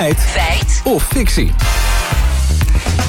Feit. Feit. Of fictie.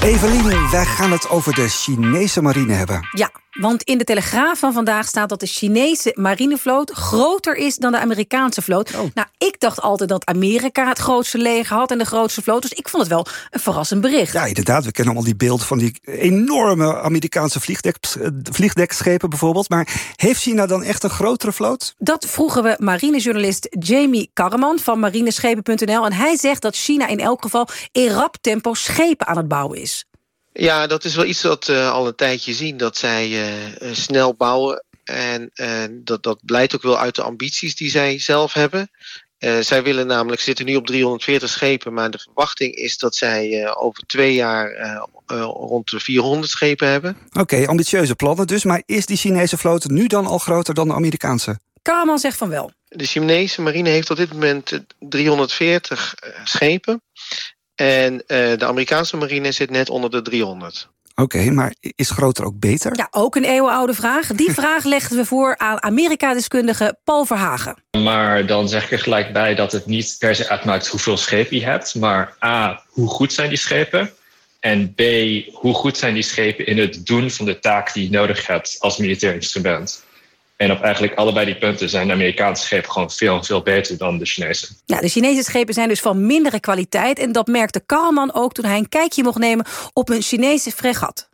Evelien, wij gaan het over de Chinese marine hebben. Ja, want in de Telegraaf van vandaag staat dat de Chinese marinevloot groter is dan de Amerikaanse vloot. Nou, ik dacht altijd dat Amerika het grootste leger had en de grootste vloot. Dus ik vond het wel een verrassend bericht. Ja, inderdaad. We kennen allemaal die beelden van die enorme Amerikaanse vliegdek, vliegdekschepen bijvoorbeeld. Maar heeft China dan echt een grotere vloot? Dat vroegen we marinejournalist Jamie Karreman van marineschepen.nl. En hij zegt dat China in elk geval in rap tempo schepen aan het bouwen is. Ja, dat is wel iets dat we al een tijdje zien. Dat zij uh, snel bouwen. En uh, dat, dat blijkt ook wel uit de ambities die zij zelf hebben. Uh, zij willen namelijk, zitten nu op 340 schepen, maar de verwachting is dat zij over twee jaar rond de 400 schepen hebben. Oké, okay, ambitieuze plannen dus. Maar is die Chinese vloot nu dan al groter dan de Amerikaanse? Karaman zegt van wel. De Chinese marine heeft op dit moment 340 schepen. En uh, de Amerikaanse marine zit net onder de 300. Oké, okay, maar is groter ook beter? Ja, ook een eeuwenoude vraag. Die vraag legden we voor aan Amerika-deskundige Paul Verhagen. Maar dan zeg ik er gelijk bij dat het niet per se uitmaakt hoeveel schepen je hebt. Maar A, hoe goed zijn die schepen? En B, hoe goed zijn die schepen in het doen van de taak die je nodig hebt als militair instrument? En op eigenlijk allebei die punten zijn de Amerikaanse schepen gewoon veel, veel beter dan de Chinese. Ja, de Chinese schepen zijn dus van mindere kwaliteit. En dat merkte Karlman ook toen hij een kijkje mocht nemen op een Chinese fregat.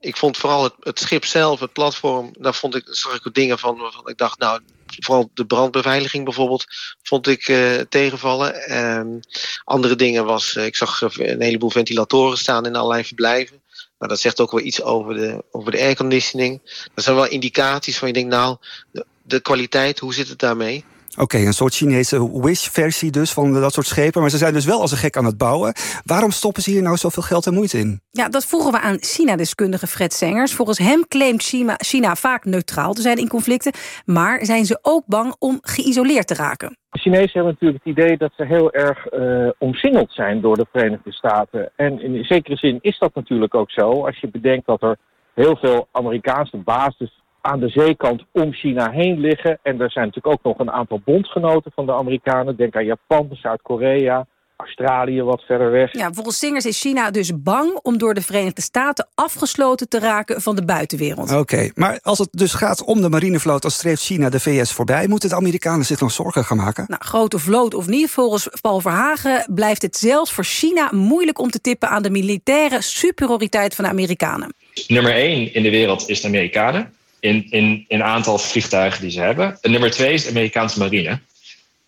Ik vond vooral het, het schip zelf, het platform, daar vond ik, zag ik dingen van waarvan ik dacht, nou, vooral de brandbeveiliging bijvoorbeeld, vond ik uh, tegenvallen. Um, andere dingen was, uh, ik zag een heleboel ventilatoren staan in allerlei verblijven. Maar dat zegt ook wel iets over de, over de airconditioning. Dat zijn wel indicaties van je denkt, nou, de, de kwaliteit, hoe zit het daarmee? Oké, okay, een soort Chinese Wish-versie dus van dat soort schepen. Maar ze zijn dus wel als een gek aan het bouwen. Waarom stoppen ze hier nou zoveel geld en moeite in? Ja, dat vroegen we aan China-deskundige Fred Sengers. Volgens hem claimt China, China vaak neutraal te zijn in conflicten. Maar zijn ze ook bang om geïsoleerd te raken? De Chinezen hebben natuurlijk het idee dat ze heel erg uh, omsingeld zijn door de Verenigde Staten. En in zekere zin is dat natuurlijk ook zo. Als je bedenkt dat er heel veel Amerikaanse bases aan de zeekant om China heen liggen. En er zijn natuurlijk ook nog een aantal bondgenoten van de Amerikanen. Denk aan Japan, Zuid-Korea, Australië wat verder weg. Ja, volgens Singers is China dus bang om door de Verenigde Staten afgesloten te raken van de buitenwereld. Oké, okay, maar als het dus gaat om de marinevloot, dan streeft China de VS voorbij. Moeten de Amerikanen zich nog zorgen gaan maken? Nou, grote vloot of niet, volgens Paul Verhagen blijft het zelfs voor China moeilijk om te tippen aan de militaire superioriteit van de Amerikanen. Nummer 1 in de wereld is de Amerikanen in, in, in aantal vliegtuigen die ze hebben. En nummer twee is de Amerikaanse marine.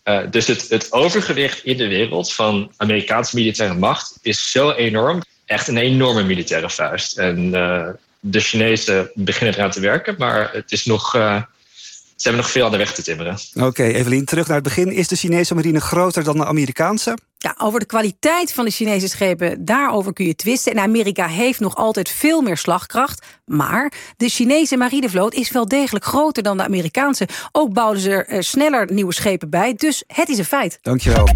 Uh, dus het, het overgewicht in de wereld van Amerikaanse militaire macht is zo enorm. Echt een enorme militaire vuist. En uh, de Chinezen beginnen eraan te werken, maar het is nog, uh, ze hebben nog veel aan de weg te timmeren. Oké, Evelien, terug naar het begin. Is de Chinese marine groter dan de Amerikaanse? Ja, over de kwaliteit van de Chinese schepen, daarover kun je twisten. En Amerika heeft nog altijd veel meer slagkracht. Maar de Chinese marinevloot is wel degelijk groter dan de Amerikaanse. Ook bouwden ze er sneller nieuwe schepen bij, dus het is een feit. Dankjewel.